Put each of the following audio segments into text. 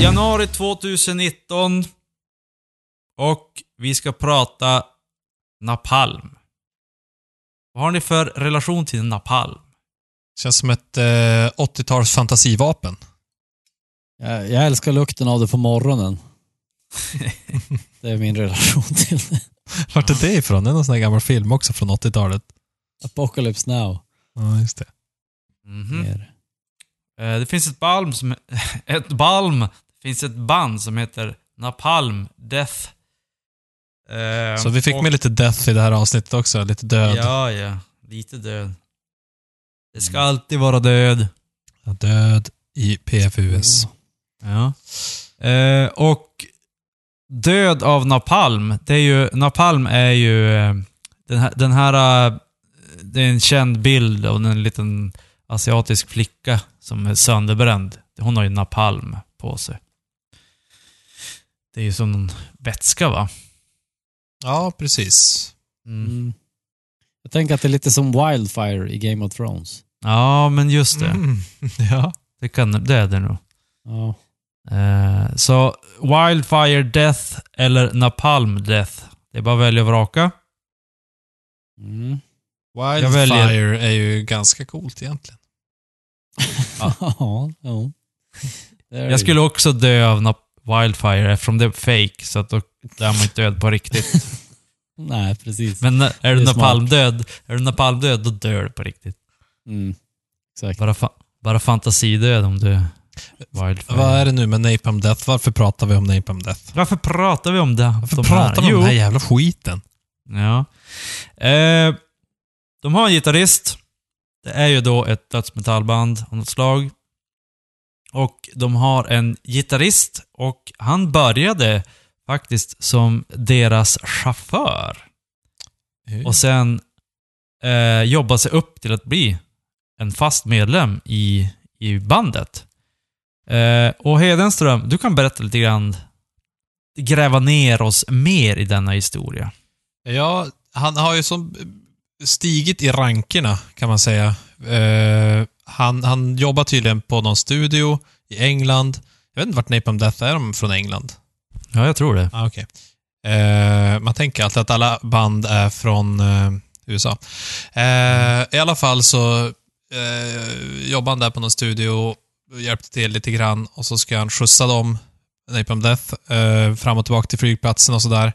Januari 2019. Och vi ska prata napalm. Vad har ni för relation till napalm? Känns som ett eh, 80-tals fantasivapen. Jag, jag älskar lukten av det på morgonen. det är min relation till det. Vart är det ifrån? Det är någon sån här gammal film också från 80-talet. Apocalypse now. Ja, just det. Mhm. Mer. Eh, Det finns ett balm som... Ett balm! Det finns ett band som heter Napalm Death. Eh, Så vi fick och- med lite death i det här avsnittet också. Lite död. Ja, ja. Lite död. Det ska alltid vara död. Död i PFUS. Ja. Eh, och död av napalm, det är ju... Napalm är ju... Den här... Den här det är en känd bild av en liten asiatisk flicka som är sönderbränd. Hon har ju napalm på sig. Det är ju som en vätska va? Ja, precis. Mm. Mm. Jag tänker att det är lite som Wildfire i Game of Thrones. Ja, men just det. Mm. Ja. Det, kan, det är det nog. Ja. Eh, så Wildfire Death eller Napalm Death. Det är bara att välja och vraka. Mm. Jag väljer- Wildfire är ju ganska coolt egentligen. Ja. ja. Är Jag skulle också dö av nap- Wildfire eftersom det är fake, så att då är man inte död på riktigt. Nej, precis. Men är du Det napalmdöd, är du napalmdöd, då dör du på riktigt. Mm. Exakt. Bara, fa- bara fantasidöd om du Wildfire. Vad är det nu med Napalm Death? Varför pratar vi om Napalm Death? Varför pratar vi om det? Varför de pratar vi om den här jävla skiten? Ja. Eh, de har en gitarrist. Det är ju då ett dödsmetallband av något slag. Och de har en gitarrist och han började faktiskt som deras chaufför. Och sen eh, jobbade sig upp till att bli en fast medlem i, i bandet. Eh, och Hedenström, du kan berätta lite grann, gräva ner oss mer i denna historia. Ja, han har ju som stigit i rankerna, kan man säga. Eh, han, han jobbar tydligen på någon studio i England. Jag vet inte vart Napalm Death är, de från England? Ja, jag tror det. Ah, okej. Eh, man tänker alltid att alla band är från eh, USA. Eh, I alla fall så jobbar han där på någon studio och hjälpte till lite grann och så ska han skjutsa dem, Napalm Death, fram och tillbaka till flygplatsen och sådär.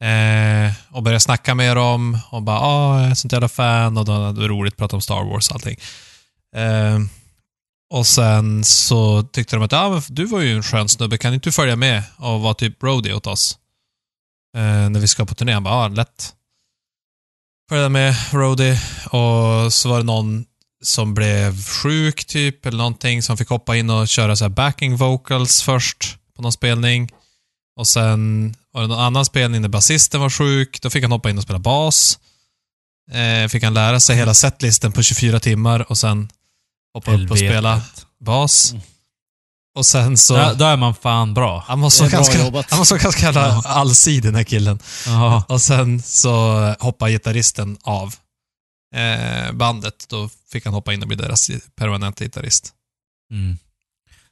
Eh, och började snacka med dem och bara ah, jag är sånt jävla fan och då hade det roligt att prata om Star Wars och allting. Eh, och sen så tyckte de att ah, men du var ju en skön snubbe, kan inte du följa med och vara typ roadie åt oss? Eh, när vi ska på turné. Han bara, ah, lätt. Följde med roadie och så var det någon som blev sjuk typ, eller någonting, som fick hoppa in och köra så här backing vocals först på någon spelning. Och sen var det någon annan spelning där basisten var sjuk, då fick han hoppa in och spela bas. Eh, fick han lära sig hela setlisten på 24 timmar och sen hoppa upp och spela bas. Mm. Och sen så... Där, där är man fan bra. Han vara bra ganska, han måste vara ganska jävla Ja. allsidig den här killen. Ja. Och sen så hoppar gitarristen av eh, bandet. Då fick han hoppa in och bli deras permanenta gitarrist. Mm.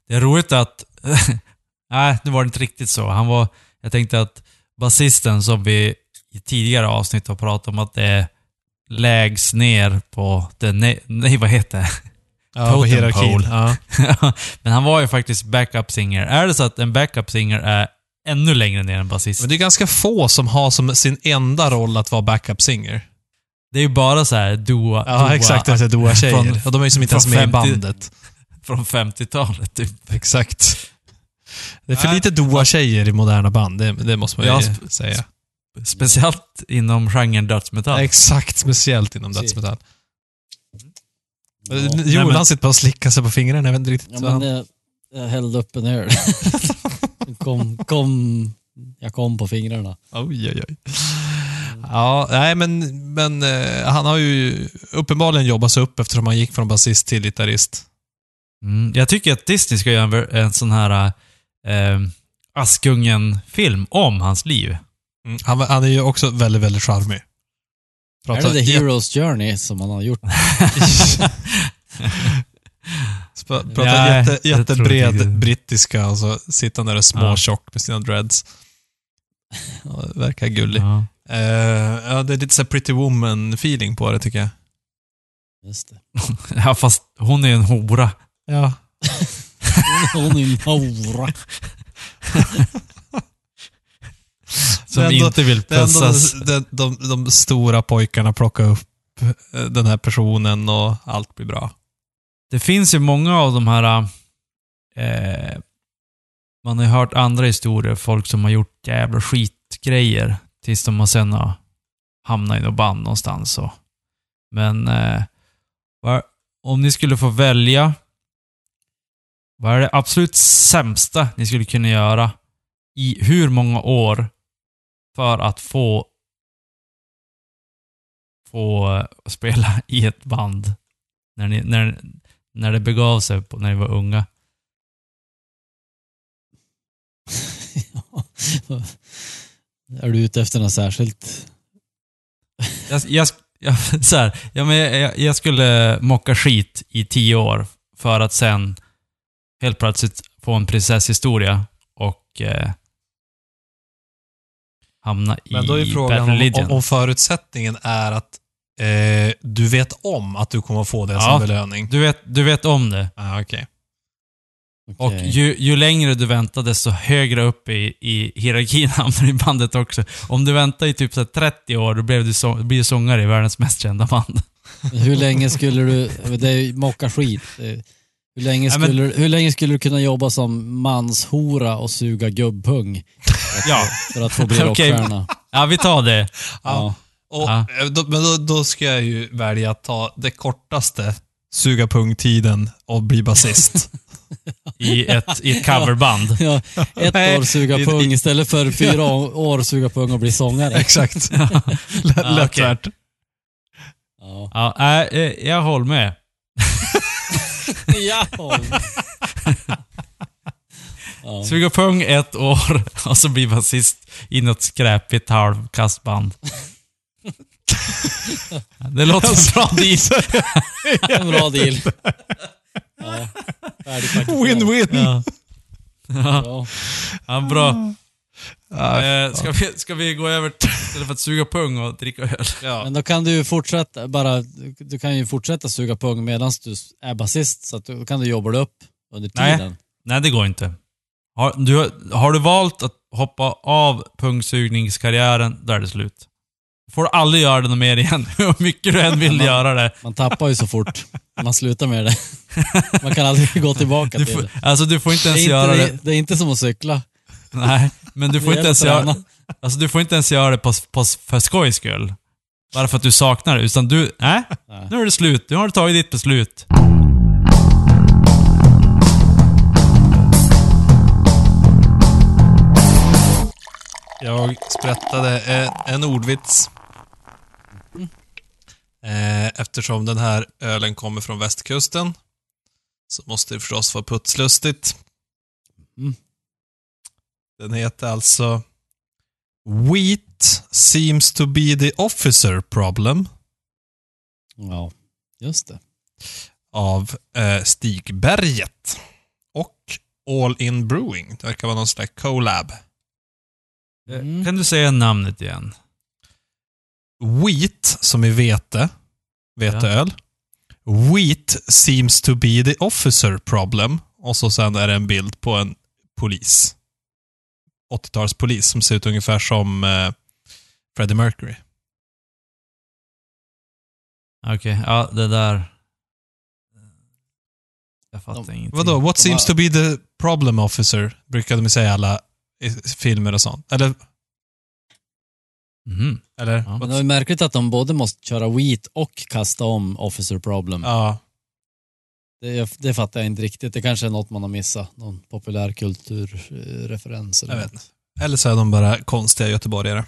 Det är roligt att... Nej, nu var det inte riktigt så. Han var... Jag tänkte att basisten som vi i tidigare avsnitt har pratat om att det är lägst ner på den... Nej, nej vad heter det? Ja, på Totem hierarkin. pole. Ja. Men han var ju faktiskt backup singer. Är det så att en backup singer är ännu längre ner än basist? Men det är ganska få som har som sin enda roll att vara backup singer. Det är ju bara så här Dua... Ja, Dua exakt. Doa-tjejer. Och de är ju som inte ens med i 50 bandet. Från 50-talet typ. Exakt. Det är för Nej. lite Doa-tjejer i moderna band, det, det måste man ju Ja, sp- säga. Speciellt inom genren dödsmetall. Exakt, speciellt inom Precis. dödsmetall. Ja. Joel Nej, men- han sitter bara och slickar sig på fingrarna. Jag vet inte riktigt. Ja, vad han... men jag, jag hällde upp en öl. kom, kom, jag kom på fingrarna. Oj, oj, oj. Ja, nej men, men eh, han har ju uppenbarligen jobbat sig upp eftersom han gick från basist till gitarrist. Mm, jag tycker att Disney ska göra en, ver- en sån här eh, Askungen-film om hans liv. Mm. Han, han är ju också väldigt, väldigt charmig. är det The Hero's Journey som han har gjort? Pratar Nej, jätte, jättebred brittiska och så sitter han där och Ja. småtjock med sina dreads. Ja, verkar gullig. Ja. Eh, ja, det är lite så pretty woman-feeling på det tycker jag. Just det. ja, fast hon är ju en hora. Ja. Hon är en hora. Som ändå- inte vill pussas. de, de, de, stora pojkarna plockar upp eh, den här personen och allt blir bra. Det finns ju många av de här... Eh, man har ju hört andra historier, folk som har gjort jävla skitgrejer tills de har sen har hamnat i något band någonstans. Så. Men eh, om ni skulle få välja, vad är det absolut sämsta ni skulle kunna göra i hur många år för att få få eh, spela i ett band när, ni, när, när det begav sig på, när ni var unga? är du ute efter något särskilt? Jag, jag, jag, så här, ja, men jag, jag skulle mocka skit i tio år för att sen helt plötsligt få en prinsesshistoria och eh, hamna Men då är i frågan om, om, om förutsättningen är att eh, du vet om att du kommer att få det Ja. som belöning. Du, vet, du vet om det. Ah, okej. Och ju, ju längre du väntar, desto högre upp i, i hierarkin hamnar i bandet också. Om du väntar i typ så här 30 år, då blir du, så, blir du sångare i världens mest kända band. Hur länge skulle du, det är ju skit. Hur länge, Ja, men- skulle, hur länge skulle du kunna jobba som manshora och suga gubbpung Ja, för att få bli rockstjärna? ja vi tar det. Ja. Och, Ja. eh, då, men då, då ska jag ju välja att ta det kortaste suga pung-tiden och bli basist. I ett, i ett coverband. Ja, ett Nej, år suga pung istället för fyra år suga pung och bli sångare. Exakt. Lätt, Ja, lätt okej. värt. Ja. Ja, äh, jag håller med. ja. ja. Suga pung ett år och så blir basist i något skräpigt halvkastband. Det låter som en bra deal. En bra deal. Ja. Win-win. Ja, Ja. ja, bra. Ja, Eh, ska, vi, ska vi gå över till, istället för att suga pung och dricka öl? ja. Men då kan du ju fortsätta, bara, du kan ju fortsätta suga pung medan du är basist, så att då kan du jobba dig upp under Nej. tiden. Nej, det går inte. Har du, har du valt att hoppa av pungsugningskarriären, då är det slut. Du får aldrig göra det något mer igen. Hur mycket du än vill Man- göra det. Man tappar ju så fort man slutar med det. Man kan aldrig gå tillbaka Du till får, det. alltså du får inte Det är ens inte, göra det, det. det är inte som att cykla. Nej, men du får inte ens göra, alltså du får inte ens göra det på, på, för skojs skull. Bara för att du saknar det. Utan du, nej, Nej. nu är det slut. Nu har du tagit ditt beslut. Jag sprättade en ordvits. Eh, Eftersom den här ölen kommer från västkusten så måste det förstås vara putslustigt. Mm. Den heter alltså Wheat seems to be the officer problem Ja, just det. av eh, Stigberget. Och All In Brewing. Det verkar vara någon slags collab. Eh, Mm. Kan du säga namnet igen? Wheat, som i vete. Veteöl. Wheat seems to be the officer problem. Och så sen är det en bild på en polis. 80-talspolis som ser ut ungefär som eh, Freddie Mercury. Okej, ja det där... Jag fattar De- ingenting. Vadå? What De seems to be the problem officer? Brukade de säga i alla i filmer och sånt. Eller? Mhm. eller Ja. Men det är märkligt att de både måste köra wheat och kasta om officer problem. ja. Det, det fattar jag inte riktigt. Det kanske är något man har missat. Någon populärkulturreferens. eller Jag vet inte. Eller så är de bara konstiga göteborgare.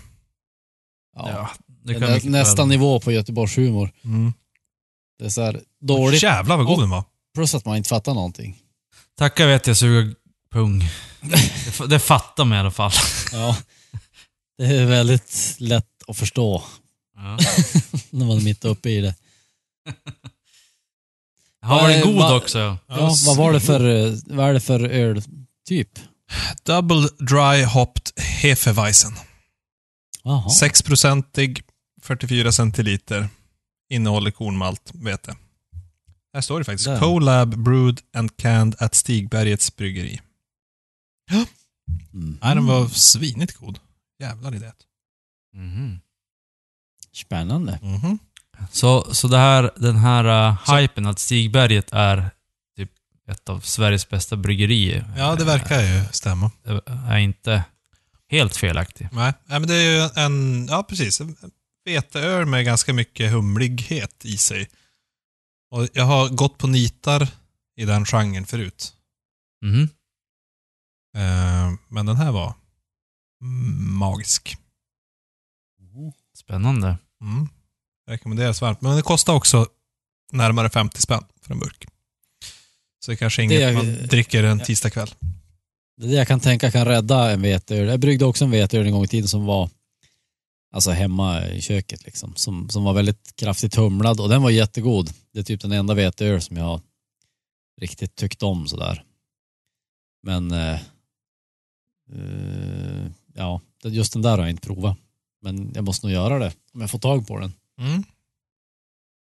Ja. det Det kan mycket nästa väl- nivå på Göteborgs humor. Mm. Det är så här dåligt, Jävlar vad god den var. plus att man inte fattar någonting. Tacka vet jag suger pung. det, det fattar man i alla fall. Ja. Det är väldigt lätt att förstå Ja. när man är mitt uppe i det. Har varit Eh, god va- också. Ja, vad var det för, eh, vad är det för öltyp? Double dry hopped Hefeweizen. Jaha. 6-procentig, 44 centiliter. Innehåller kornmalt, vete. Här står det faktiskt. Där. Colab brewed and canned at Stigbergets bryggeri. Mm. Nej, den var svinigt god. Jävlar i det. Mhm. Spännande. Mhm. Så, så det här, den här uh, hypen att Stigberget är typ ett av Sveriges bästa bryggerier. Ja, det verkar ju stämma. eh, Är inte helt felaktig. Nej, nej, men det är ju en, ja precis, en veteöl med ganska mycket humlighet i sig. Och jag har gått på nitar i den genren förut. Mhm. Eh, men den här var mm, magisk. Spännande. Mm. Rekommenderas varmt. Men det kostar också närmare 50 spänn för en burk. Så det kanske är inget är- man dricker en ja. tisdagkväll. Det är det jag kan tänka kan rädda en veteöl. Jag bryggde också en veteöl en gång i tiden som var alltså hemma i köket liksom. Som, som var väldigt kraftigt humlad och den var jättegod. Det är typ den enda veteöl som jag har riktigt tyckt om sådär. Men eh, eh, ja, just den där har jag inte provat. Men jag måste nog göra det om jag får tag på den. Mm.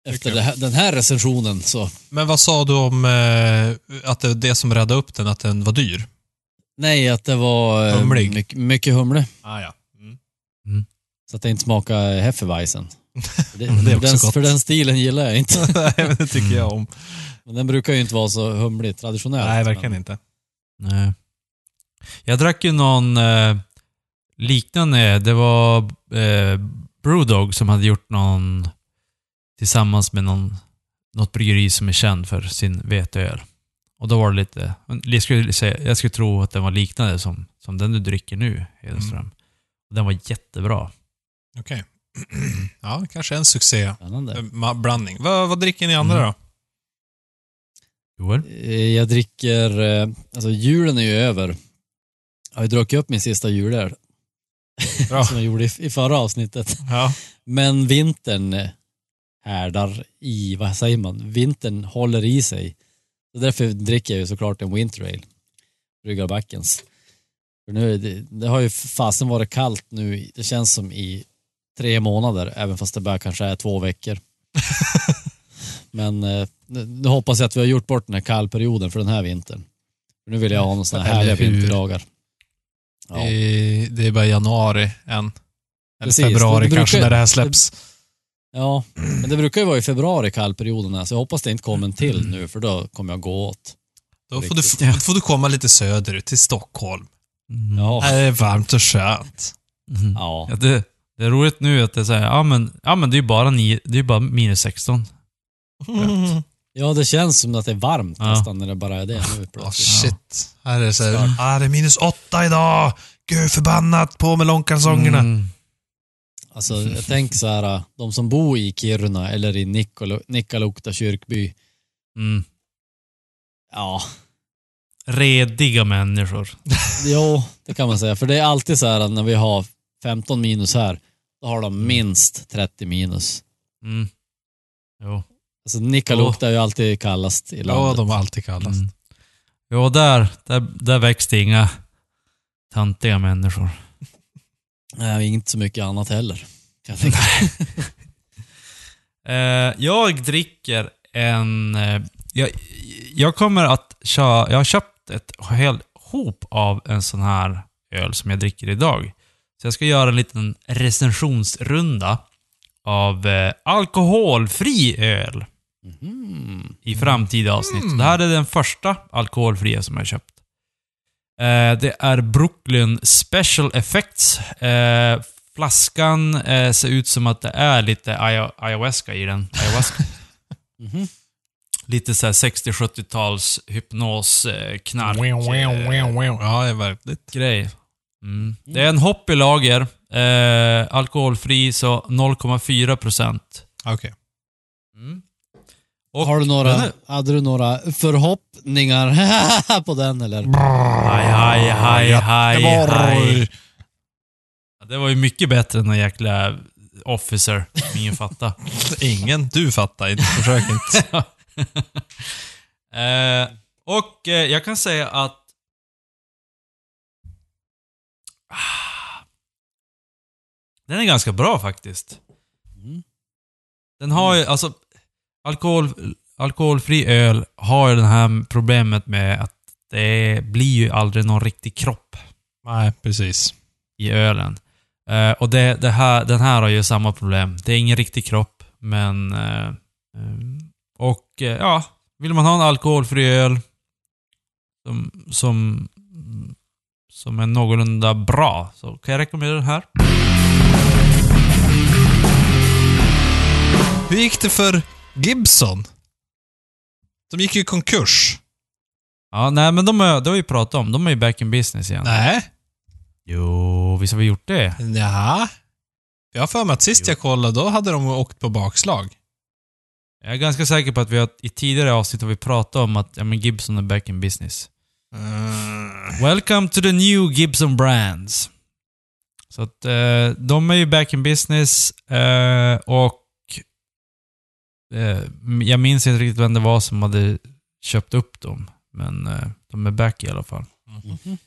Efter här, den här recensionen så, Men vad sa du om eh, att det det som räddade upp den, att den var dyr? nej att det var eh, Humlig. mycket, mycket humle. Ah, ja. Mm. Så att det inte smakar Hefeweizen. Det, Det är också den, gott. för den stilen gillar jag inte. Nej, men det tycker jag om. Men den brukar ju inte vara så humlig traditionellt. Nej, verkligen men, inte. Nej. Jag drack ju någon eh, liknande. Det var eh, Brewdog som hade gjort någon tillsammans med någon, något bryggeri som är känd för sin veteöl. Och då var det lite, jag skulle, säga, jag skulle tro att den var liknande som, som den du dricker nu, Hedenström. Mm. Och Den var jättebra. Okej. Ja, kanske en succé. Spännande. Eh, Blandning. Vad, vad dricker ni andra Mm. då? Joel? Eh, Jag dricker, eh, alltså julen är ju över. Jag har ju druckit upp min sista julöl. Som jag gjorde i, i förra avsnittet. Ja. Men vintern härdar i, vad säger man, vintern håller i sig. Så därför dricker jag ju såklart en Winter Ale. Bryggarbackens. För nu, det, det har ju fasen varit kallt nu, det känns som i tre månader, även fast det bara kanske är två veckor. Men eh, nu, nu hoppas jag att vi har gjort bort den här kallperioden för den här vintern. För nu vill jag ha några sådana här härliga vinterdagar. Ja. Det, det är bara januari än. Eller Precis, februari det brukar- kanske när det här släpps. Ja, men det brukar ju vara i februari kallperioderna, så jag hoppas det inte kommer en till nu, för då kommer jag gå åt. Då får du, då får du komma lite söderut, till Stockholm. Mm. Ja, Här är det varmt och skönt. Mhm. ja. Ja, det, det är roligt nu att det är så här, ja men, ja men det är ju bara, det är bara minus 16. Mm. Ja det känns som att det är varmt Ja. nästan när det bara är det nu Oh, shit. Här är det så här, ah, det är minus åtta idag. Gud förbannat, på med långkalsongerna. Mm. Alltså jag tänker så här, de som bor i Kiruna eller i Nikkaluokta kyrkby, Mm. ja, Rediga människor. jo, det kan man säga. För det är alltid så här att när vi har 15 minus här, då har de minst 30 minus. Mm. Jo. Alltså Nikkaluokta är ju alltid kallast i Ja, landet. de var alltid kallast. Mm. Jo, där, där, där växte inga tantiga människor. Nej, inte så mycket annat heller. Kan jag tänka. Eh, jag dricker en... Eh, jag, jag kommer att köra... Jag har köpt ett hel hop av en sån här öl som jag dricker idag. Så jag ska göra en liten recensionsrunda av eh, alkoholfri öl Mhm. i framtida avsnitt. Så Det här är den första alkoholfria som jag har köpt. Eh, det är Brooklyn Special Effects. Eh, flaskan eh, ser ut som att det är lite aya- ayahuasca i den. Ayahuasca. Mhm. lite så här 60-70-tals hypnos, eh, knark, eh. Ja, det är verkligt. grej. Mm. Det är en hoppylager. Eh, alkoholfri, så 0,4 procent. Okej. Mm. Och Har du några, den är- hade du några förhoppningar på den eller? Haj, haj, haj, haj, Göteborg. haj. Ja, Det var ju mycket bättre än en jäkla officer. Ingen fattar. Ingen. Du fattar inte. Försök inte. eh, och eh, jag kan säga att... Ah. Den är ganska bra faktiskt. Mm. Den har ju, alltså... Alkohol, alkoholfri öl har ju det här problemet med att det blir ju aldrig någon riktig kropp Nej, precis. i ölen. Eh, och det, det här, den här har ju samma problem. Det är ingen riktig kropp, men... eh, och eh, ja, vill man ha en alkoholfri öl som, som, som är någorlunda bra så kan jag rekommendera den här. Hur gick det för Gibson? De gick ju i konkurs. Ja, nej men de har, det har vi pratat om. De är ju back in business igen. Nej. Jo, visst har vi gjort det? Ja. Jag har för mig att sist Jo. jag kollade, då hade de åkt på bakslag. Jag är ganska säker på att vi har, i tidigare avsnitt har vi pratat om att ja, men Gibson är back in business. Mm. Welcome to the new Gibson Brands. Så att eh, de är ju back in business eh, och Eh, jag minns inte riktigt vem det var som hade köpt upp dem. Men eh, de är back i alla fall. Mhm.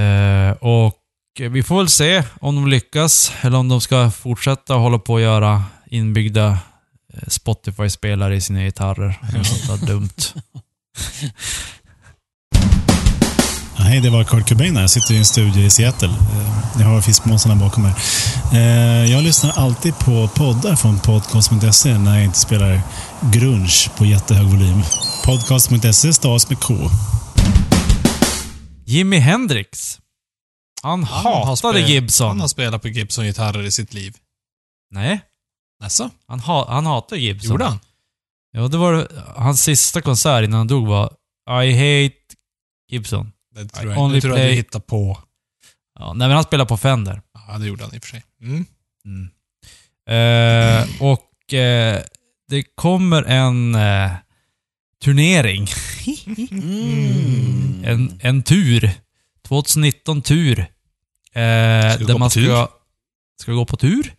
Eh, och vi får väl se om de lyckas eller om de ska fortsätta hålla på att göra inbyggda eh, Spotify-spelare i sina gitarrer. Eller Sånt där dumt. Hej, det var Kurt Cobain här. Jag sitter i en studio i Seattle. Eh, Jag har fiskmåsarna bakom mig. Eh, Jag lyssnar alltid på poddar från podcast.se när jag inte spelar grunge på jättehög volym. Podcast.se stavas med K. Jimi Hendrix. Han Han har hatade spel- Gibson. Han har spelat på Gibson-gitarrer i sitt liv. Nej, Alltså, han, ha, han hatar Gibson. gjorde han? Ja, det var hans sista konsert innan han dog var I hate Gibson. Det tror jag, only det tror jag play- du hittar på. Ja, nej, men han spelar på Fender. Ja, det gjorde han i och för sig. Mm. Mm. Eh, och eh, det kommer en eh, turnering. Mm. En, en tur. 2019-tur. Eh, Ska där gå man på tur? ska, ska gå på tur.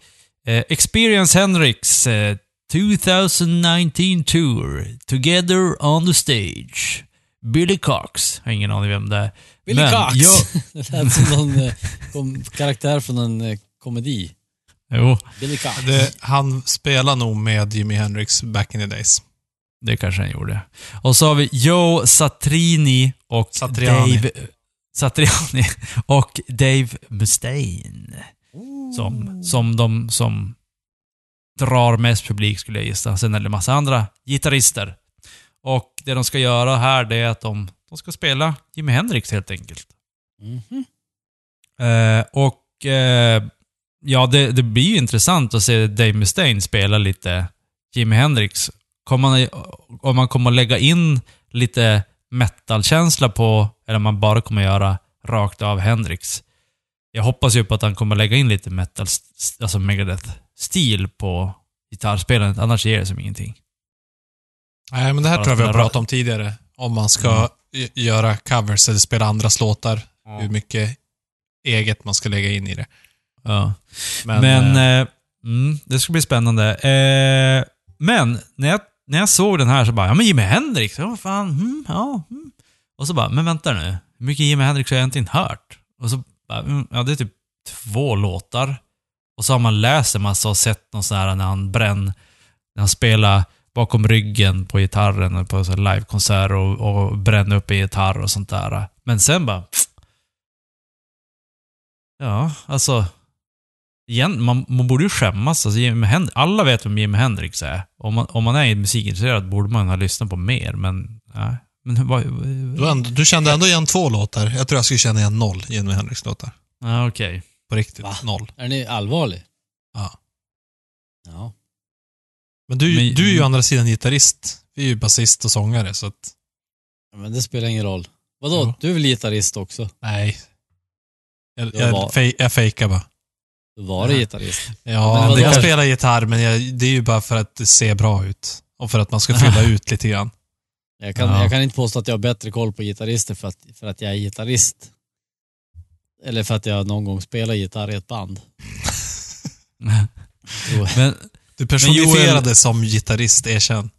Eh, Experience Hendrix eh, 2019 Tour. Together on the stage. Billy Cox. Jag har ingen aning vem det är. Billy Men Cox! jag- det lät som någon eh, kom, karaktär från en eh, komedi. Jo, Billy Cox. Det, han spelar nog med Jimi Hendrix back in the days. det kanske han gjorde. Och så har vi Joe Satrini och Satriani. Dave... Satriani och Dave Mustaine. Som, som de som drar mest publik skulle jag gissa. Sen är det massa andra gitarrister. Och det de ska göra här det är att de, de ska spela Jimi Hendrix helt enkelt. Mhm. Eh, och eh, ja, det, det blir ju intressant att se Dave Mustaine spela lite Jimi Hendrix. Kommer man, om man kommer lägga in lite metal-känsla på, eller om man bara kommer göra rakt av Hendrix. Jag hoppas ju på att han kommer lägga in lite metal, alltså Megadeth-stil på gitarrspelandet, annars ger det som ingenting. Nej, men det här tror jag vi har pratat om tidigare. Om man ska y- göra covers eller spela andras låtar. Hur mycket eget man ska lägga in i det. Ja. Men, Men, eh, eh, mm, det ska bli spännande. Eh, men när jag, när jag såg den här så bara, ja men Jimi Hendrix, ja vad fan, mm, ja. Mm. Och så bara, men vänta nu, hur mycket Jimi Hendrix har jag egentligen hört? Och så bara, mm, ja det är typ två låtar. Och så har man läst en massa och sett någon sån här när han bränn, när han spelar bakom ryggen på gitarren på livekonsert och, och bränner upp en gitarr och sånt där. Men sen bara, ja, alltså igen, man, man borde ju skämmas. Alltså, Jimi Hend- alla vet vem Jimi Hendrix är. Om man, om man är musikintresserad borde man ha lyssnat på mer, men... Nej. Men vad... du, ändå, du kände ändå igen två låtar. Jag tror jag skulle känna igen noll Jimi Hendrix-låtar. Ja, okej. På riktigt. Va? Noll. Är ni allvarlig? Ja. Ja. Men du, Men- du är ju å andra sidan gitarrist. Vi är ju basist och sångare, så att... Men det spelar ingen roll. Vadå? Jo. Du är väl gitarrist också? Nej. Jag, Jag var- jag, fej, jag fejkar bara. Du var Ja. gitarrist. Ja, Men jag spelar gitarr, men jag, det är ju bara för att det ser bra ut. Och för att man ska fylla ut lite grann. Jag kan, Ja. jag kan inte påstå att jag har bättre koll på gitarrister för att, för att jag är gitarrist. Eller för att jag någon gång spelar gitarr i ett band. Men Du personifierade Joel- som gitarrist, erkänn.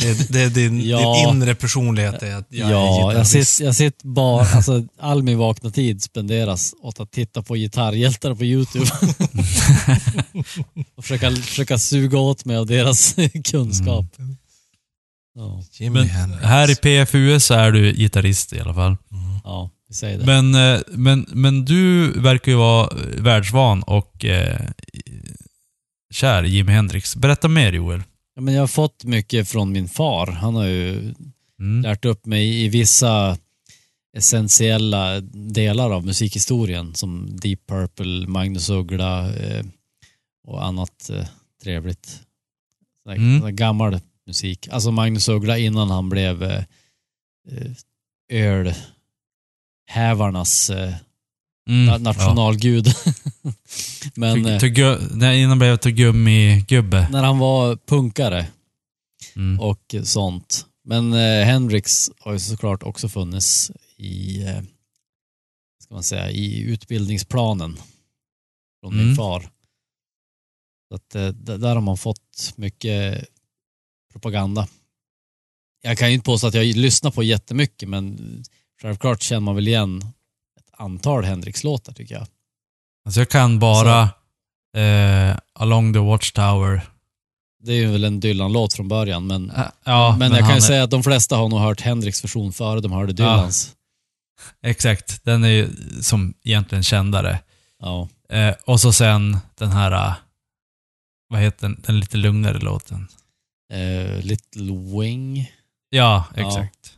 Det, det är din, Ja. din inre personlighet är att jag är ja, jag gitarrist. sitter, jag sitter bara, alltså all min vakna tid spenderas åt att titta på gitarrhjältar på YouTube. och försöka, försöka suga åt mig av deras kunskap. Ja, Jimi Men här i PFUS så är du gitarrist i alla fall. ja, vi säger det. Men, eh, men, men du verkar ju vara världsvan och eh, kär Jimi Hendrix. Berätta mer Joel. Ja, men jag har fått mycket från min far. Han har ju Mm. lärt upp mig i vissa essentiella delar av musikhistorien som Deep Purple, Magnus Uggla eh, och annat eh, trevligt. Sån här, Mm. sån här gammal musik. Alltså Magnus Uggla innan han blev eh, eh, ölhävarnas eh, Mm. na- nationalgud. Men Ja. eh, Tuggu- nej, innan blev jag tuggummi-gubbe. när han var punkare Mm. och sånt. Men eh, Hendrix har ju såklart också funnits i, eh, ska man säga, i utbildningsplanen från min Mm. far. Så att, eh, där har man fått mycket propaganda. Jag kan ju inte påstå att jag lyssnar på jättemycket men självklart känner man väl igen ett antal Hendrix-låtar tycker jag. Alltså jag kan bara eh, Along the Watchtower. Det är ju väl en Dylan-låt från början men, Ä- Ja, men, jag kan ju är- säga att de flesta har nog hört Hendrix version före de hörde Dylans. Exakt, den är ju som egentligen kändare. Ja. Eh, och så sen den här, eh, vad heter den, den lite lugnare låten. Eh, Little Wing. Ja, Ja. exakt.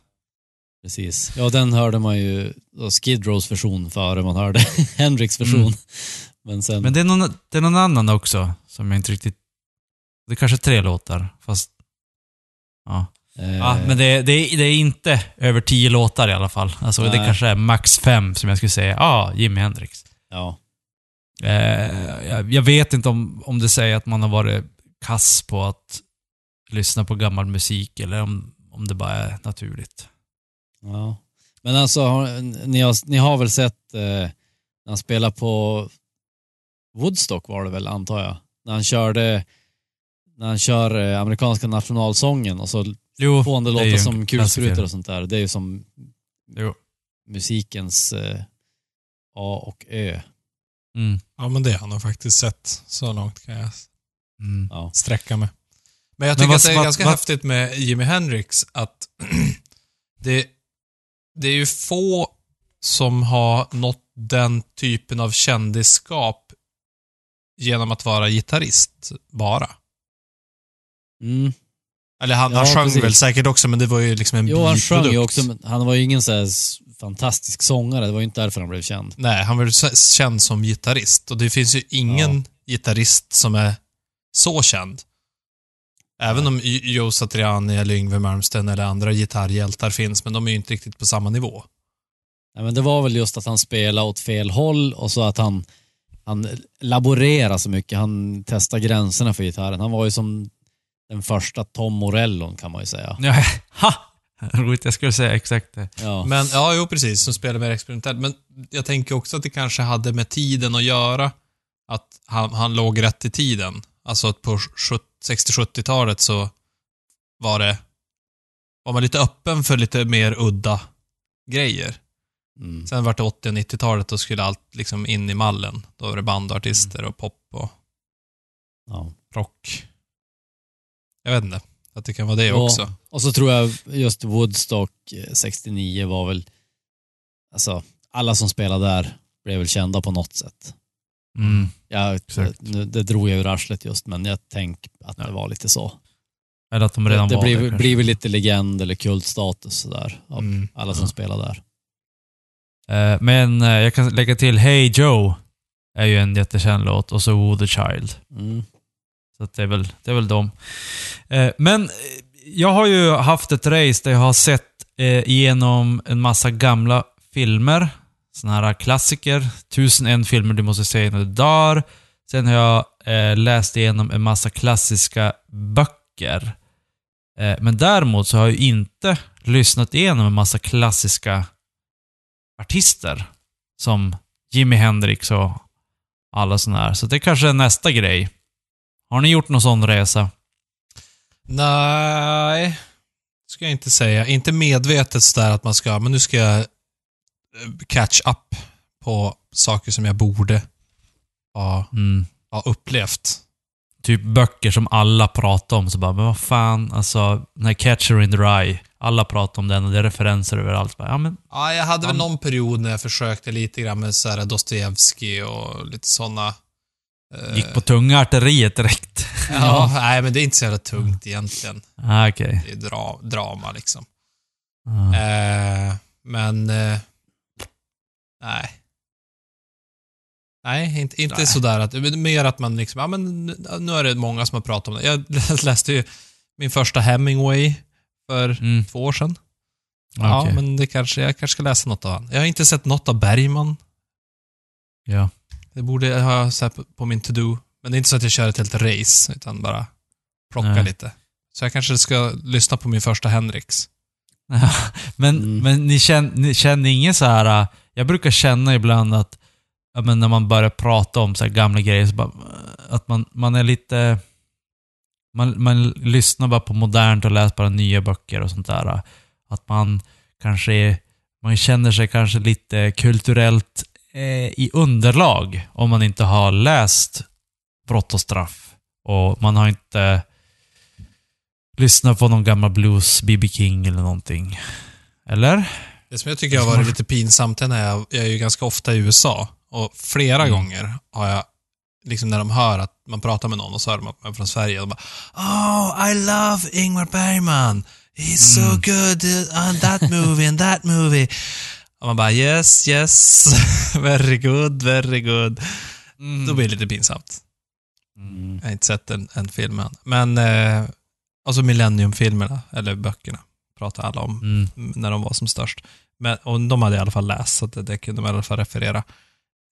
Precis. Ja, den hörde man ju, Skid Rows version före man hörde Hendrix version. Mm. Men sen, Men det är, någon, det är någon annan också som jag inte riktigt... Det är kanske tre låtar, fast... Ja, eh, ja men det, det, är, det är inte över tio låtar i alla fall. Alltså det kanske är max fem som jag skulle säga. Ja, Jimi Hendrix. ja. Eh, jag, jag vet inte om, om det säger att man har varit kass på att lyssna på gammal musik eller om, om det bara är naturligt. Ja. Men alltså, har, ni, har, ni har väl sett eh, när han spelar på Woodstock var det väl, antar jag? När han körde, när han kör eh, amerikanska nationalsången och så Jo, får han det det är ju låta som kulsprutor och sånt där. Det är ju som Jo. musikens eh, A och Ö. Mm. Ja, men det har nog faktiskt sett. Så långt kan jag Mm. Ja. sträcka mig. Men jag Men tycker vad- att det är vad- ganska vad- häftigt med Jimi Hendrix att det, det är ju få som har nått den typen av kändisskap genom att vara gitarrist bara. Mm. Eller han, Ja, han sjöng precis. väl säkert också, men det var ju liksom en Jo, han sjöng ju biprodukt. också, men han var ju ingen så fantastisk sångare. Det var ju inte därför han blev känd. Nej, han s- känd som gitarrist. Och det finns ju ingen gitarrist som är så känd. Även om Joe Satriani eller Yngwie Malmsteen eller andra gitarrhjältar finns, men de är ju inte riktigt på samma nivå. Nej, men det var väl just att han spelade åt fel håll och så att han, han laborerade så mycket. Han testade gränserna för gitarren. Han var ju som den första Tom Morellon kan man ju säga. Ja, ha! Roligt, jag skulle säga exakt det. Ja, Men, ja, jo precis, som spelar mer experimentellt. Men jag tänker också att det kanske hade med tiden att göra. Att han, han låg rätt i tiden. Alltså att på 70 60-70-talet så var det, var man lite öppen för lite mer udda grejer. mm. Sen var det 80 och 90-talet, då skulle allt liksom in i mallen. Då var det band och artister och pop och ja. rock. Jag vet inte. Att det kan vara det Ja. också. Och så tror jag just Woodstock eh, 69 var väl, alltså alla som spelade där blev väl kända på något sätt. Mm. Jag, nu, det drog jag ur arslet just, men jag tänker att det var lite så. Eller att de redan det var blir, det blir väl lite legend eller kultstatus sådär. Av Mm. alla som spelar där. Eh, Men eh, jag kan lägga till Hey Joe är ju en jättekänd låt och så Woo the Child. Mm. Så det, är väl, det är väl dem. Eh, Men eh, jag har ju haft ett race där jag har sett eh, igenom en massa gamla filmer. Såna här klassiker. Tusen en filmer du måste se innan du dör. Sen har jag eh, läst igenom en massa klassiska böcker. Eh, men däremot så har jag ju inte lyssnat igenom en massa klassiska artister. Som Jimi Hendrix och alla sådana här. Så det kanske är nästa grej. Har ni gjort någon sån resa? Nej, ska jag inte säga. Inte medvetet sådär att man ska, men nu ska jag catch up på saker som jag borde ha, Mm. ha upplevt. Typ böcker som alla pratar om, så bara, men vad fan, alltså, den här Catcher in the Rye. Alla pratar om den och det är referenser överallt. Bara, ja, men, Ja, jag hade väl någon period när jag försökte lite grann med så Dostojevskij och lite sådana. gick på tunga arteriet direkt. Ja, nej men det är inte så jävla tungt egentligen. ah, okej. Det är dra, drama liksom. Ah. Eh, men... Eh, nej. Nej, inte, inte Nej. sådär att... Mer att man liksom, ja men nu är det många som har pratat om det. Jag läste ju min första Hemingway för Mm. två år sedan. Ja, Okej. men det kanske, jag kanske ska läsa något av han. Jag har inte sett något av Bergman. Ja. Det borde jag ha sett på- min to-do. Men det är inte så att jag kör ett helt race, utan bara plocka Nej. lite. Så jag kanske ska lyssna på min första Hendrix. men Mm. men ni, känner, ni känner ingen så här... äh, Jag brukar känna ibland att men när man börjar prata om så här gamla grejer, så bara, äh, att man, man är lite... Man, man lyssnar bara på modernt och läser bara nya böcker och sånt där. äh. Att man kanske Man känner sig kanske lite kulturellt eh, i underlag om man inte har läst Brott och straff. Och man har inte lyssnat på någon gammal blues, B.B. King eller någonting. Eller? Det som jag tycker har varit lite pinsamt är när jag, jag är ju ganska ofta i USA och flera Mm. gånger har jag, liksom när de hör att man pratar med någon och så hör de att man är från Sverige och de bara Oh, I love Ingmar Bergman. He's so Mm. good on that movie and that movie. Och man bara yes, yes, very good, very good. Då blir det lite pinsamt. Mm. Jag har inte sett en, en film än. Men, eh, alltså Millennium-filmerna, eller böckerna, pratar alla om Mm. när de var som störst. Men, och de hade i alla fall läst, så att det, det kunde de i alla fall referera.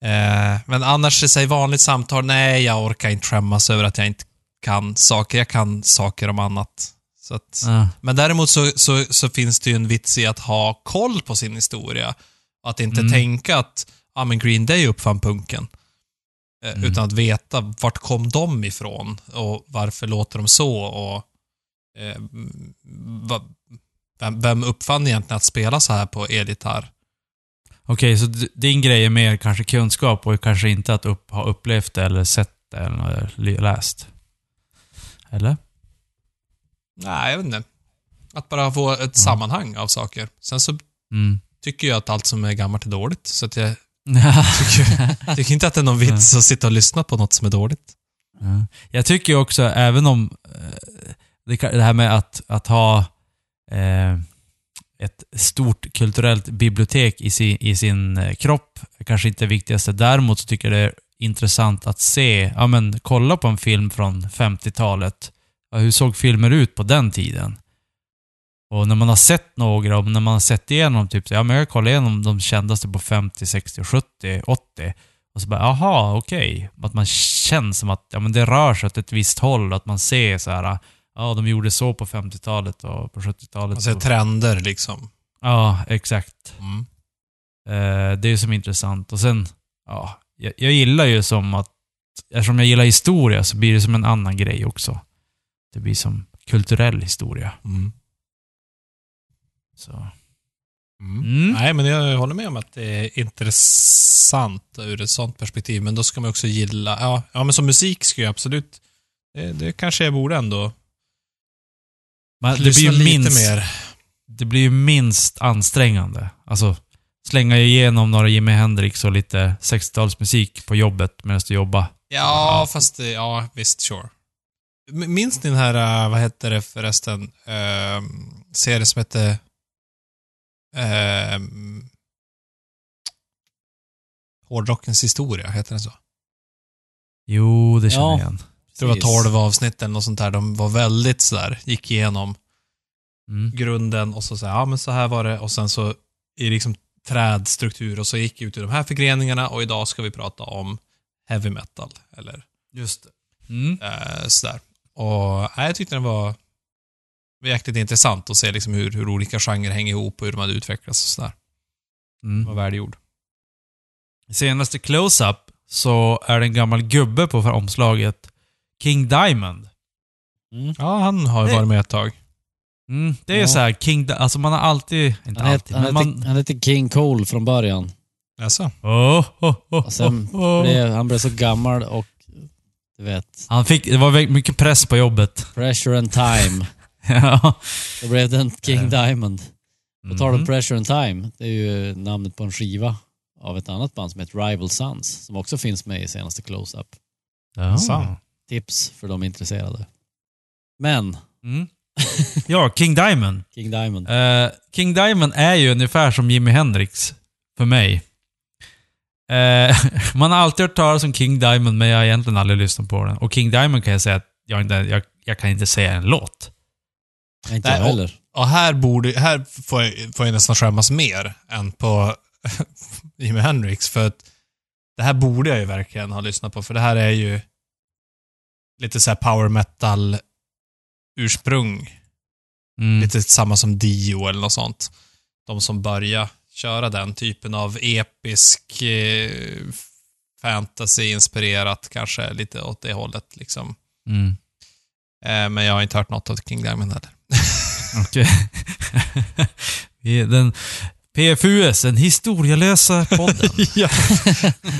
Eh, men annars, i sig vanligt samtal, nej, jag orkar inte skämmas över att jag inte kan saker. Jag kan saker om annat. Så att, Ja. Men däremot så, så, så finns det ju en vits i att ha koll på sin historia. Att inte Mm. tänka att ah, men Green Day uppfann punken. Eh, Mm. Utan att veta vart kom de ifrån och varför låter de så och eh, va, vem, vem uppfann egentligen att spela så här på elgitarr? Okej, så din grej är mer kanske kunskap och kanske inte att upp, ha upplevt det eller sett det eller läst? Eller? Nej, jag vet inte. Att bara få ett sammanhang av saker. Sen så Mm. tycker jag att allt som är gammalt är dåligt. Så att jag tycker, tycker inte att det är någon vits att sitta och lyssna på något som är dåligt. Ja. Jag tycker också, även om eh, det, det här med att, att ha eh, ett stort kulturellt bibliotek i sin, i sin eh, kropp kanske inte är det viktigaste. Däremot så tycker jag det är intressant att se, ja men kolla på en film från 50-talet. Ja, hur såg filmer ut på den tiden? Och när man har sett några, och när man har sett igenom typ, ja men jag kollar igenom de kändaste på 50, 60, 70, 80. Och så bara, aha, okej. Att man känner som att ja, men det rör sig åt ett visst håll. Att man ser så här, ja de gjorde så på 50-talet och på 70-talet. Man ser trender liksom. Ja, exakt. Mm. Eh, det är som intressant. Och sen, ja, jag, jag gillar ju som att, eftersom jag gillar historia så blir det som en annan grej också. Det blir som kulturell historia. Mm. Så. Mm. Mm. Nej, men jag håller med om att det är intressant ur ett sånt perspektiv, men då ska man också gilla, ja, ja men som musik ska jag absolut, det, det kanske jag borde ändå Men det blir ju lite minst, mer. det blir ju minst ansträngande. Alltså, slänga igenom några Jimi Hendrix och lite 60-talsmusik på jobbet medan du jobbar. Ja, Ja. fast det, ja, visst, sure. Minns ni den här, äh, vad heter det förresten, uh, serien som hette uh, Hårdrockens historia, heter den så? Jo, det känner Ja. jag igen. Det var Precis. 12 avsnitt eller något sånt där. De var väldigt sådär, gick igenom Mm. grunden och så säger ja men så här var det och sen så i liksom trädstruktur och så gick ut i de här förgreningarna och idag ska vi prata om heavy metal eller Just det. Mm. eh, sådär. Och nej, jag tyckte den var jäkligt intressant att se liksom hur, hur olika genrer hänger ihop och hur de hade utvecklats och sådär. Mm. Det var välgjord. I senaste close-up så är det en gammal gubbe på omslaget. King Diamond. Mm. Ja, han har ju varit med ett tag. Mm, det är Ja. så här, King Alltså man har alltid... Inte Han, alltid, han, men hette, man... han hette King Cole från början. Alltså. Oh, oh, oh, Och sen oh, oh. blev, han blev så gammal och du vet, Han fick... Det var väldigt mycket press på jobbet. pressure and time. ja. Då blev det en King Diamond. På tal om Mhm. pressure and time, det är ju namnet på en skiva av ett annat band som heter Rival Sons, som också finns med i senaste Close-Up. Ja. Tips för de intresserade. Men, Mm. ja, King Diamond. King Diamond. Eh, King Diamond är ju ungefär som Jimi Hendrix för mig. Eh, man har alltid hört talas om King Diamond, men jag har egentligen aldrig lyssnat på den. Och King Diamond kan jag säga att jag, inte, jag, jag kan inte säga en låt. Inte jag och- heller. Och här, borde, här får, jag, får jag nästan skämmas mer än på Jimi Hendrix. För att det här borde jag ju verkligen ha lyssnat på. För det här är ju lite så här power metal ursprung. Mm. Lite samma som Dio eller något sånt. De som börjar köra den typen av episk eh, fantasy-inspirerat kanske lite åt det hållet liksom. Mm. Eh, men jag har inte hört något av King Diamond heller. Okej. Den PFUS, den historielösa podden. ja.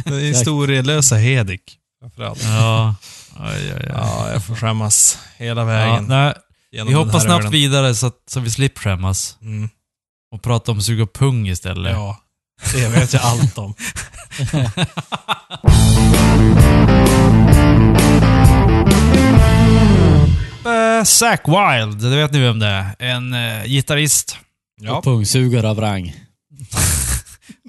Den historielösa Hedik. Framförallt. ja. Oj, oj, oj. Ja, jag får skämmas hela Ja, vägen. nej, genom vi hoppar snabbt ölen. vidare så att så vi slipper skämmas. Mm. Och prata om suga pung istället. Ja, det vet jag allt om. Eh, Zack Wild, det vet ni vem det är. En uh, gitarrist. Och pungsugare av rang.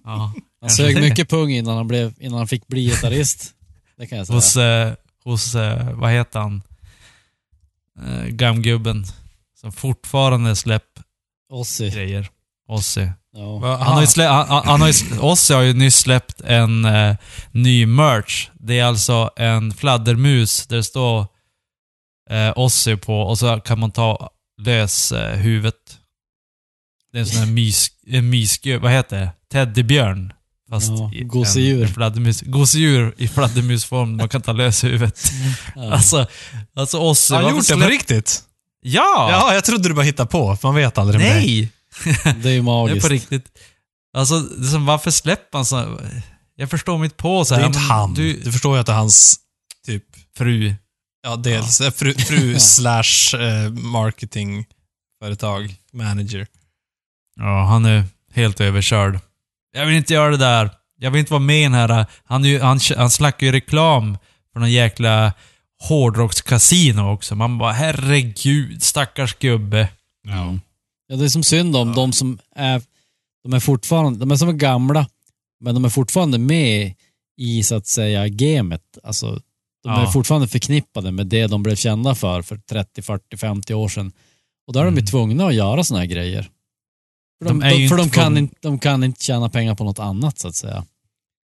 Ja. Han sög mycket pung innan han, blev, innan han fick bli gitarrist. Det kan jag säga. Hos, eh, hos eh, vad heter han? Uh, Gamgubben. Som fortfarande släpper Ozzy. grejer. Ozzy. Ja. Han har ju slä, han, han- han har ju, Ozzy har ju nyss släppt en eh, ny merch. Det är alltså en fladdermus där det står eh, Ozzy på och så kan man ta lös eh, huvudet. Det är en sån här mys, en mysgub, vad heter det? Teddybjörn. Fast Ja, i gosedjur. fladdermus. Gosedjur i fladdermusform. Man kan ta lös huvudet. Ja. Alltså, alltså Ozzy. Har han gjort det på riktigt? Ja! Ja, jag trodde du bara hittade på. för Man vet aldrig med dig. Nej! det är ju Det är magiskt. på riktigt. Alltså, det är som, varför släpper han så? Jag förstår mitt på så Det här. är inte han. Du, Du, förstår ju att det är hans, typ, fru. ja, dels eh, fru, fru slash eh, marketingföretag, manager. Ja, han är helt överkörd. Jag vill inte göra det där. Jag vill inte vara med i den här... Han, är ju, han, han slackar ju reklam för någon jäkla hårdrockskasino också. Man bara, herregud, stackars gubbe. Ja. ja, det är som synd om de som är, de är fortfarande, de är som är gamla, men de är fortfarande med i så att säga gamet. Alltså, de är Ja. fortfarande förknippade med det de blev kända för för 30, 40, 50 år sedan. Och då är de ju Mm. tvungna att göra såna här grejer. För de, De är ju de, för de, kan inte, de kan inte tjäna pengar på något annat så att säga.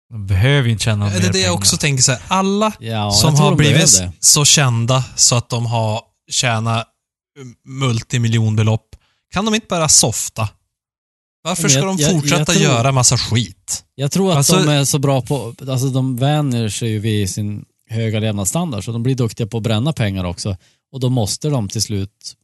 De behöver ju inte tjäna Är mer det det pengar. jag också tänker så här, alla Ja, som jag har blivit så kända så att de har tjänat multimiljonbelopp, kan de inte bara softa? Varför ska jag- de jag- jag fortsätta tror- göra massa skit? Jag tror att Alltså- de är så bra på, alltså de vänjer sig ju vid sin höga levnadsstandard så de blir duktiga på att bränna pengar också. Och då måste de till slut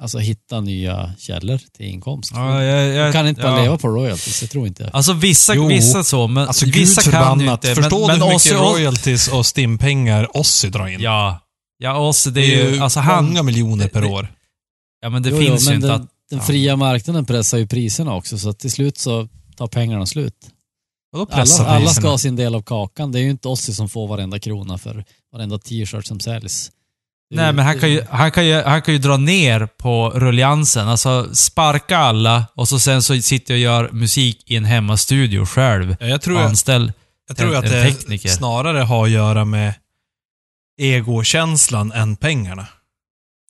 alltså hitta nya källor till inkomst. Ja, jag, jag, de kan inte bara ja. leva på royalties, jag tror inte. Alltså vissa, Jo. vissa så, men Alltså vissa gud kan ju inte. Förstår men, du men hur mycket royalties och stimpengar Ozzy drar in? Ja. Ja, Ozzy, det det är ju... Alltså han... många miljoner per det- år. Ja, men det Jo, finns jo, ju men inte den, att... den ja. fria marknaden pressar ju priserna också så till slut så tar pengarna slut. Alla, alla ska ha sin del av kakan. Det är ju inte Ozzy som får varenda krona för varenda t-shirt som säljs. Nej, men han kan, ju, han, kan ju, han kan ju dra ner på rulliansen. Alltså sparka alla och så sen så sitter jag och gör musik i en hemmastudio själv. Ja, Jag tror, Anställ. jag tror en- att det tekniker. snarare har att göra med egokänslan än pengarna.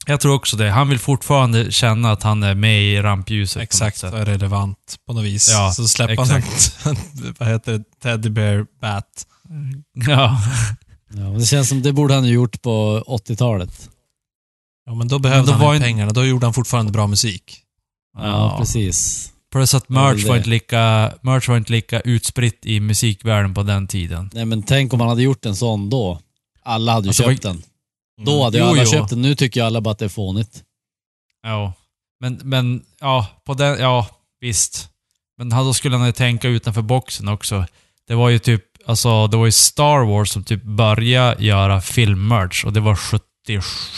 Jag tror också det. Han vill fortfarande känna att han är med i rampljuset. Exakt, och är relevant på något vis. Ja, så släpper han en, vad heter det, Teddy Bear Bat. Ja. Ja, men det känns som det borde han ju gjort på 80-talet. Ja, men då behövde då han var inte ju- pengarna. Då gjorde han fortfarande bra musik. Ja, precis. Plus att merch var, inte lika, merch var inte lika utspritt i musikvärlden på den tiden. Nej men tänk om man hade gjort en sån då. Alla hade ju Alltså, köpt vad- den. Då hade ju Jo, alla jo. köpt den. Nu tycker ju alla bara att det är fånigt. Ja. Men, men ja, på den, ja, visst. Men han- då skulle han ju tänka utanför boxen också. Det var ju typ, alltså det var ju Star Wars som typ började göra filmmerch och det var 70,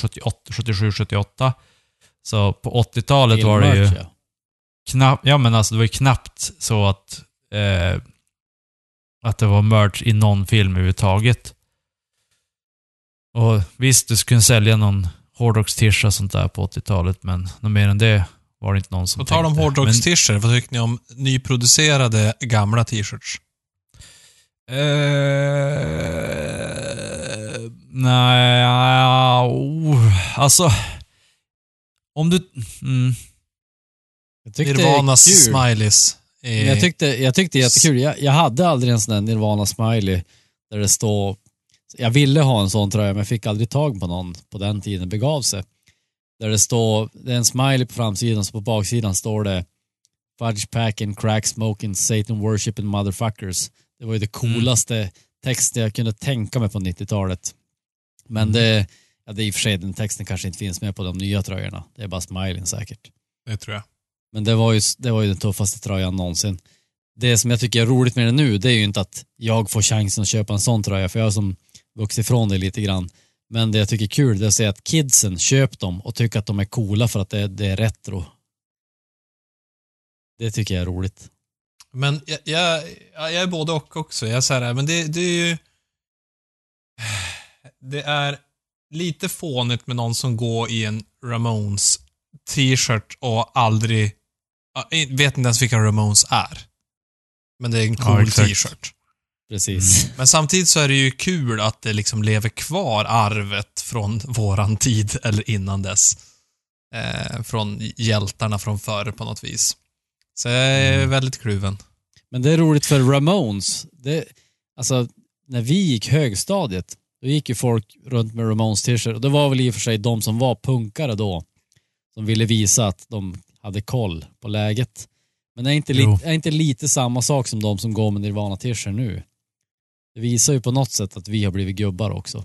78, 77, 78. Så på 80-talet var det ju ja. knappt, ja men alltså det var ju knappt så att, eh, att det var merch i någon film överhuvudtaget. Och visst, du skulle sälja någon hårdrocks-tisha och sånt där på 80-talet, men något mer än det var det inte någon som På tal om tänkte. hårdrocks-t-shirts, vad tycker ni om nyproducerade gamla t-shirts? Eh, nej, oh, alltså... Om du... Mm, Jag tyckte Nirvanas är kul. smileys. I, Jag tyckte, jag tyckte är jättekul. Jag, jag hade aldrig en sån där Nirvana smiley där det står... Jag ville ha en sån tröja men jag fick aldrig tag på någon på den tiden begav sig. Där det står, det är en smiley på framsidan så på baksidan står det Fudge packing, crack smoking, Satan worshiping motherfuckers. Det var ju det coolaste texten jag kunde tänka mig på 90-talet. Men det, ja, det är i och för sig, den texten kanske inte finns med på de nya tröjorna. Det är bara smileyn säkert. det tror jag. Men det var, ju, det var ju den tuffaste tröjan någonsin. Det som jag tycker är roligt med det nu, det är ju inte att jag får chansen att köpa en sån tröja, för jag har som vuxit ifrån det lite grann. Men det jag tycker är kul, det är att se att kidsen köper dem och tycker att de är coola för att det, det är retro. Det tycker jag är roligt. Men jag, jag, jag är både och också. Jag säger men det, det är ju... Det är lite fånigt med någon som går i en Ramones t-shirt och aldrig... ja, Vet inte ens vilka Ramones är. Men det är en Ja, cool exakt. t-shirt. Precis. Men samtidigt så är det ju kul att det liksom lever kvar arvet från våran tid eller innan dess. Eh, från hjältarna från förr på något vis. Så jag är Mm. väldigt kluven. Men det är roligt för Ramones. Det, alltså, när vi gick högstadiet, då gick ju folk runt med Ramones t-shirt. Och det var väl i och för sig de som var punkare då, som ville visa att de hade koll på läget. Men är inte, lite, är inte lite samma sak som de som går med Nirvana t-shirt nu? Det visar ju på något sätt att vi har blivit gubbar också.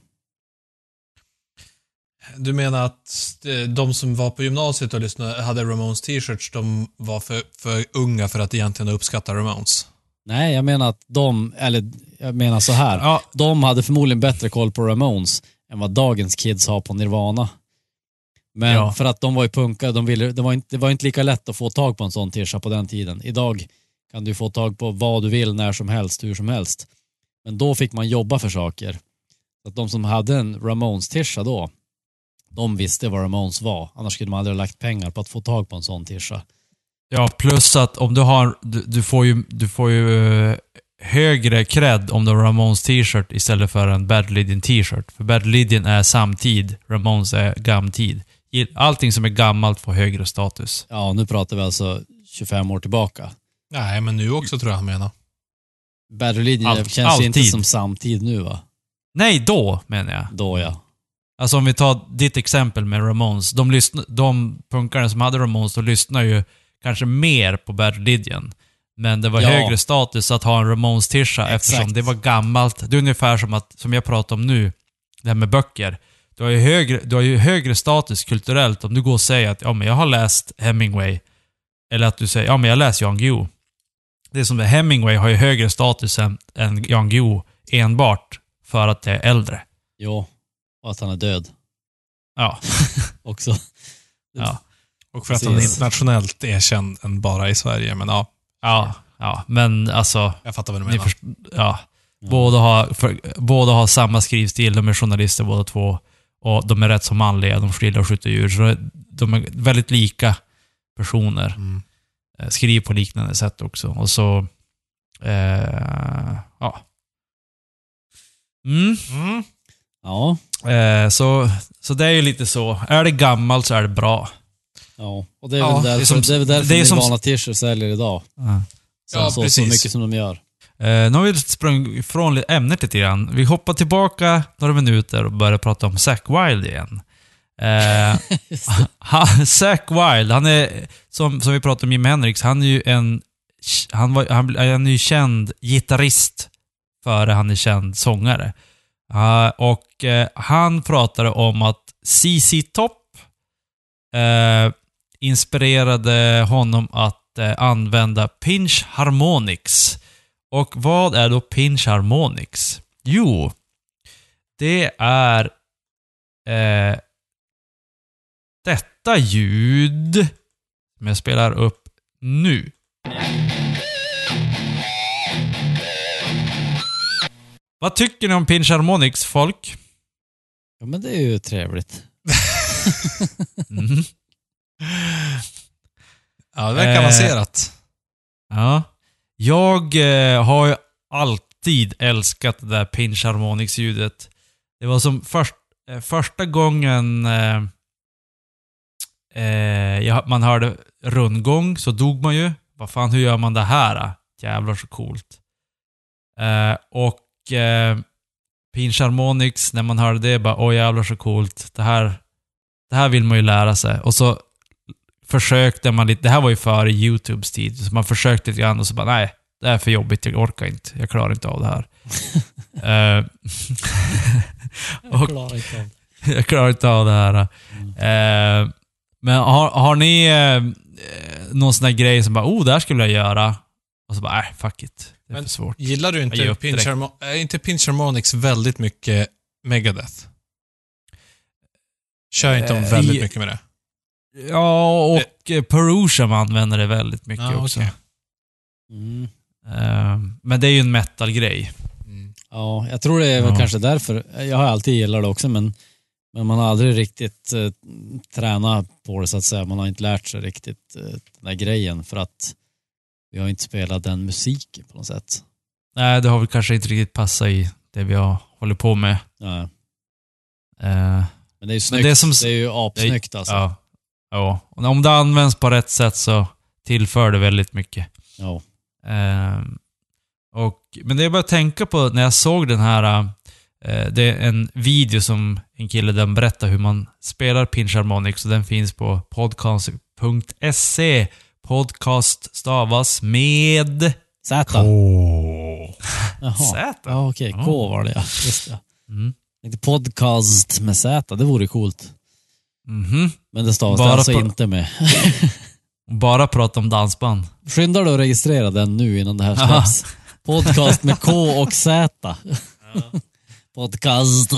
Du menar att eh, de som var på gymnasiet och lyssnade, hade Ramones t-shirts, de var för, för unga för att egentligen uppskatta Ramones? Nej, jag menar att de, eller jag menar så här. ja, de hade förmodligen bättre koll på Ramones än vad dagens kids har på Nirvana. Men Ja. för att de var ju punkare, de ville, det, var inte, det var inte lika lätt att få tag på en sån tisha på den tiden. Idag kan du få tag på vad du vill, när som helst, hur som helst. Men då fick man jobba för saker. Så att de som hade en Ramones-tisha då, de visste vad Ramones var. Annars skulle de aldrig ha lagt pengar på att få tag på en sån tisha. ja, plus att om du har... Du, du får ju, du får ju eh, högre cred om du har Ramones t-shirt istället för en Bad Religion t-shirt. För Bad Religion är samtid, Ramones är gamtid. Allting som är gammalt får högre status. Ja, nu pratar vi alltså 25 år tillbaka. Nej, men nu också tror jag han menar. Bad Religion känns ju inte alltid. som samtid nu va? Nej, då menar jag. Då ja. Alltså om vi tar ditt exempel med Ramones. De, lyssn- de punkarna som hade Ramones, de lyssnar ju kanske mer på Bad Religion. Men det var Ja. högre status att ha en Ramones-tisha eftersom det var gammalt. Det är ungefär som, att, som jag pratar om nu, det här med böcker. Du har, ju högre, du har ju högre status kulturellt om du går och säger att ja, men jag har läst Hemingway. Eller att du säger ja, men jag läser Jan Guillou. Det är som det, Hemingway har ju högre status än, än Jan Guillou enbart för att det är äldre. Jo, och att han är död Ja. också. ja. Och för att han är internationellt erkänd än bara i Sverige. Men ja, Ja, ja, men alltså... jag fattar vad du menar. först, ja. Båda, har, för, båda har samma skrivstil, de är journalister båda två. Och de är rätt så manliga, de gillar att skjuta djur. Så de är väldigt lika personer. Mm. Eh, Skriver på liknande sätt också. Och så... Eh, ja. Mm. Ja, Eh, så, så det är ju lite så. Är det gammalt så är det bra. ja. Och det är Ja, väl det är därför, som- det är väl därför det är som- Nirvana t-shirts säljer idag. Ja. Så, Ja, så, så precis. mycket som de gör. Eh, nu har vi sprungit ifrån ämnet lite grann. Vi hoppar tillbaka några minuter och börjar prata om Zack Wilde igen. Eh, han, Zack Wilde, han är, som, som vi pratade om Jimi Hendrix, han är ju en, han, var, han, han är ju känd gitarrist före han är känd sångare. Uh, och uh, han pratade om att CC Top uh, inspirerade honom att använda Pinch Harmonics. Och vad är då Pinch Harmonics? Jo, det är detta ljud som jag spelar upp nu. Vad tycker ni om Pinch Harmonics, folk? Ja, men det är ju trevligt. Mm. Ja, det verkar Eh, avancerat. Ja. Jag eh, har ju alltid älskat det där Pinch Harmonics-ljudet. Det var som först, eh, första gången eh, eh, jag, man hörde rundgång så dog man ju. Vad fan, hur gör man det här? Jävlar så coolt. Eh, och eh, Pinch Harmonics, när man hörde det, bara åh jävlar så coolt. Det här, det här vill man ju lära sig. Och så försökte man lite, det här var ju före YouTubes tid, så man försökte lite grann och så bara nej, det är för jobbigt, jag orkar inte, jag klarar inte av det här. Eh, och klarar inte av jag klarar inte av det här. Eh, men har, har ni eh, någon sån där grej som bara oh, det här skulle jag göra. Och så bara nej, fuck it. Det är Men- för svårt. Gillar du ger inte Pinch, är inte Pinch Harmonics väldigt mycket Megadeth? Kör inte de Eh, väldigt i- mycket med det? Ja, och eh, använder det väldigt mycket Ja, också. Mm. Eh, men det är ju en metal-grej. Mm. Ja, jag tror det är väl Ja. kanske därför. Jag har alltid gillat det också, men, men man har aldrig riktigt eh, tränat på det så att säga. Man har inte lärt sig riktigt eh, den där grejen för att vi har inte spelat den musiken på något sätt. Nej, det har väl kanske inte riktigt passat i det vi har hållit på med. Ja. Eh, Men det är ju snyggt. det är det, som- är ju apsnyggt alltså. Ja. ja. Och om det används på rätt sätt så tillför det väldigt mycket. Ja. Ehm, och, men det bara att tänka på när jag såg den här, eh, det är en video som en kille den berättar hur man spelar Pinch Harmonics och den finns på podcast.se. Podcast stavas med Z. K. Z. Ja, okej. K var det ja. Just det. Mm. Inte podcast med Z, det vore coolt. Mhm. Men det stavas Bara det alltså inte med. Bara prata om dansband. Skynda dig att registrera den nu innan det här släpps. Podcast med K och Z. Podcast.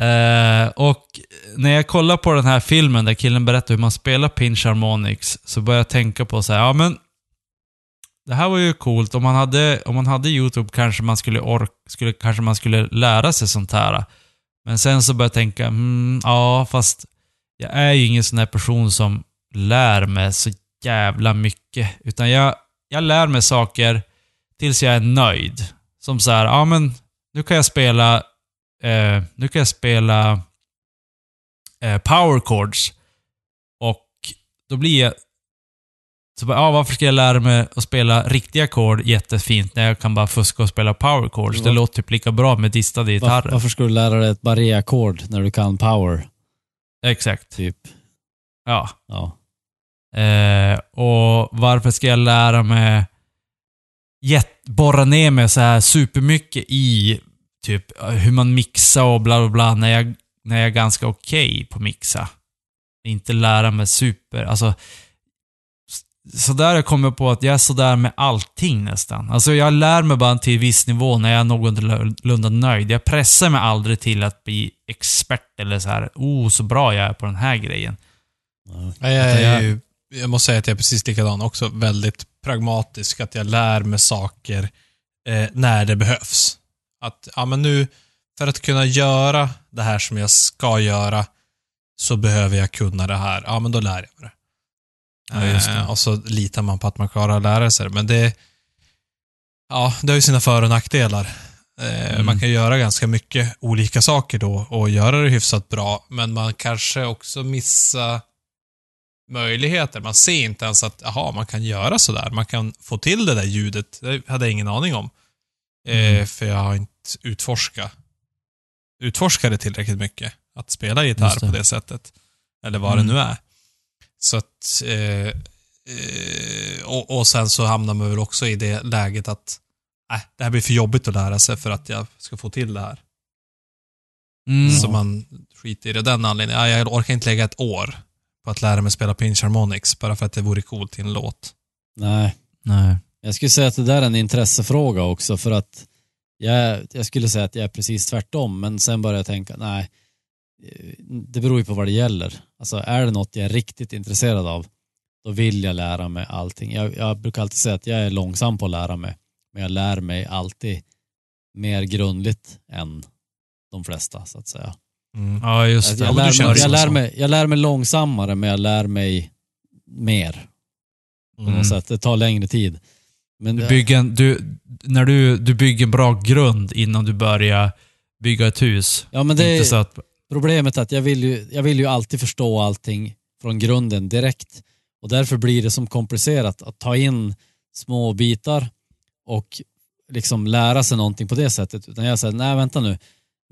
Eh, och när jag kollar på den här filmen där killen berättar hur man spelar Pinch Harmonics så börjar jag tänka på så här, ja men det här var ju coolt. Om man hade, om man hade YouTube kanske man skulle ork, skulle, kanske man skulle lära sig sånt här. Men sen så börjar jag tänka, mm, ja fast jag är ju ingen sån här person som lär mig så jävla mycket. Utan jag, jag lär mig saker tills jag är nöjd. Som så här, ja men nu kan jag spela eh, nu kan jag spela eh, power chords. Och då blir jag... Så bara, ja, varför ska jag lära mig att spela riktiga ackord jättefint när jag kan bara fuska och spela power chords? Det låter typ lika bra med distade Var, gitarrer. varför ska du lära dig ett barré-ackord när du kan power? Exakt. Typ. Ja. Ja. Eh, och varför ska jag lära mig borra ner mig så här supermycket i typ hur man mixar och bla bla bla när jag, när jag är ganska okej på mixa. Inte lära mig super, alltså s- så där har jag kommit på att jag är sådär med allting nästan. Alltså jag lär mig bara till viss nivå när jag är någorlunda nöjd. Jag pressar mig aldrig till att bli expert eller så här, oh så bra jag är på den här grejen. ja. Ja, Jag, jag- jag måste säga att jag är precis likadan också. Väldigt pragmatisk, att jag lär mig saker eh, när det behövs. Att, ja men nu, för att kunna göra det här som jag ska göra, så behöver jag kunna det här. Ja, men då lär jag mig det. Ja, det. Eh, och så litar man på att man klarar att lära sig det. Men det, ja, det har ju sina för och nackdelar. Eh, Mm. Man kan göra ganska mycket olika saker då och göra det hyfsat bra, men man kanske också missar möjligheter. Man ser inte ens att, jaha, man kan göra sådär. Man kan få till det där ljudet. Det hade jag ingen aning om. Eh, Mm. för jag har inte utforskat utforskat det tillräckligt mycket. Att spela gitarr det. på det sättet. Eller vad Mm. det nu är. Så att... Eh, eh, och, och sen så hamnar man väl också i det läget att nej, det här blir för jobbigt att lära sig för att jag ska få till det här. Mm. Så man skiter i det den anledningen. Ja, jag orkar inte lägga ett år på att lära mig spela Pinch Harmonics bara för att det vore coolt i en låt. Nej. Nej. Jag skulle säga att det där är en intressefråga också för att jag, jag skulle säga att jag är precis tvärtom men sen börjar jag tänka, nej, det beror ju på vad det gäller. Alltså är det något jag är riktigt intresserad av, då vill jag lära mig allting. Jag, jag brukar alltid säga att jag är långsam på att lära mig, men jag lär mig alltid mer grundligt än de flesta så att säga. Mm. Ja, just det. jag, lär mig, jag, lär mig, jag lär mig långsammare men jag lär mig mer på något Mm. sätt. Det tar längre tid. Men Du bygger en, du, när du, du bygger en bra grund innan du börjar bygga ett hus. ja, men det, Inte så att, Problemet är att jag vill, ju, jag vill ju alltid förstå allting från grunden direkt. Och därför blir det som komplicerat att ta in små bitar och liksom lära sig någonting på det sättet. Utan jag säger, nej vänta nu, jag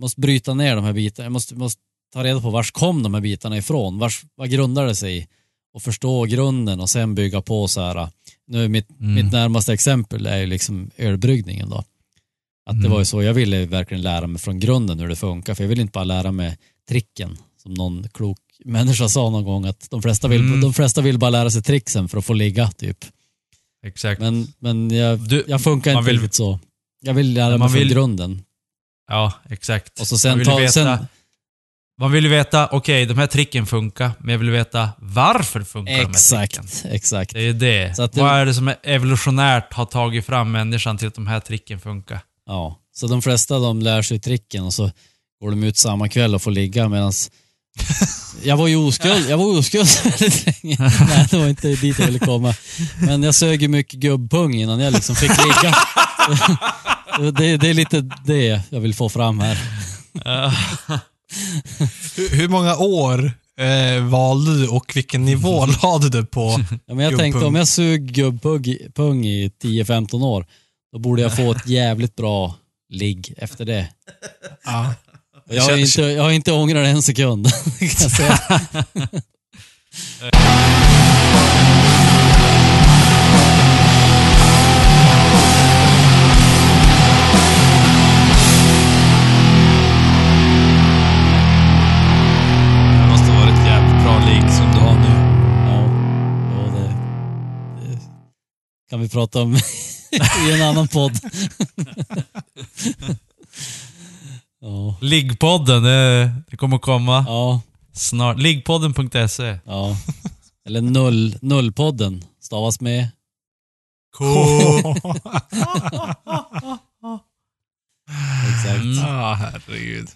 måste bryta ner de här bitarna. Jag måste, måste ta reda på vars kom de här bitarna ifrån? Vars, vad grundar det sig i? Och förstå grunden och sen bygga på så här. Nu mitt, Mm. mitt närmaste exempel är ju liksom ölbryggningen då. Att det Mm. var ju så, jag ville verkligen lära mig från grunden hur det funkar. För jag vill inte bara lära mig tricken. Som någon klok människa sa någon gång att de flesta vill, Mm. de flesta vill bara lära sig tricksen för att få ligga typ. exakt. Men, men jag, Du- jag funkar inte vill- riktigt så. Jag vill lära mig från vill- grunden. ja, exakt. Och så sen ta, sen, man vill ju veta, okej, de här tricken funkar, men jag vill veta varför funkar de här tricken. exakt, exakt. Det är det. Så att det- Vad är det som är evolutionärt har tagit fram människan till att de här tricken funkar? Ja, så de flesta de lär sig tricken och så går de ut samma kväll och får ligga medan jag var ju oskuld, jag var oskuld. Nej, det var inte dit jag ville komma. Men jag sög ju mycket gubbpung innan jag liksom fick ligga. Det, det är lite det jag vill få fram här. Hur, hur många år eh, valde du och vilken nivå lade du på? Ja, men jag tänkte om jag sög gubbpung i 10-15 år, då borde jag få ett jävligt bra ligg efter det. Ja. Och Jag har, inte, jag har inte ångrat en sekund. kan jag säga. kan vi prata om i en annan podd. ja, Liggpodden, det, det kommer komma ja, snart. Liggpodden.se. ja. Eller null, nullpodden stavas med. Exakt. Mm. Ja, herregud.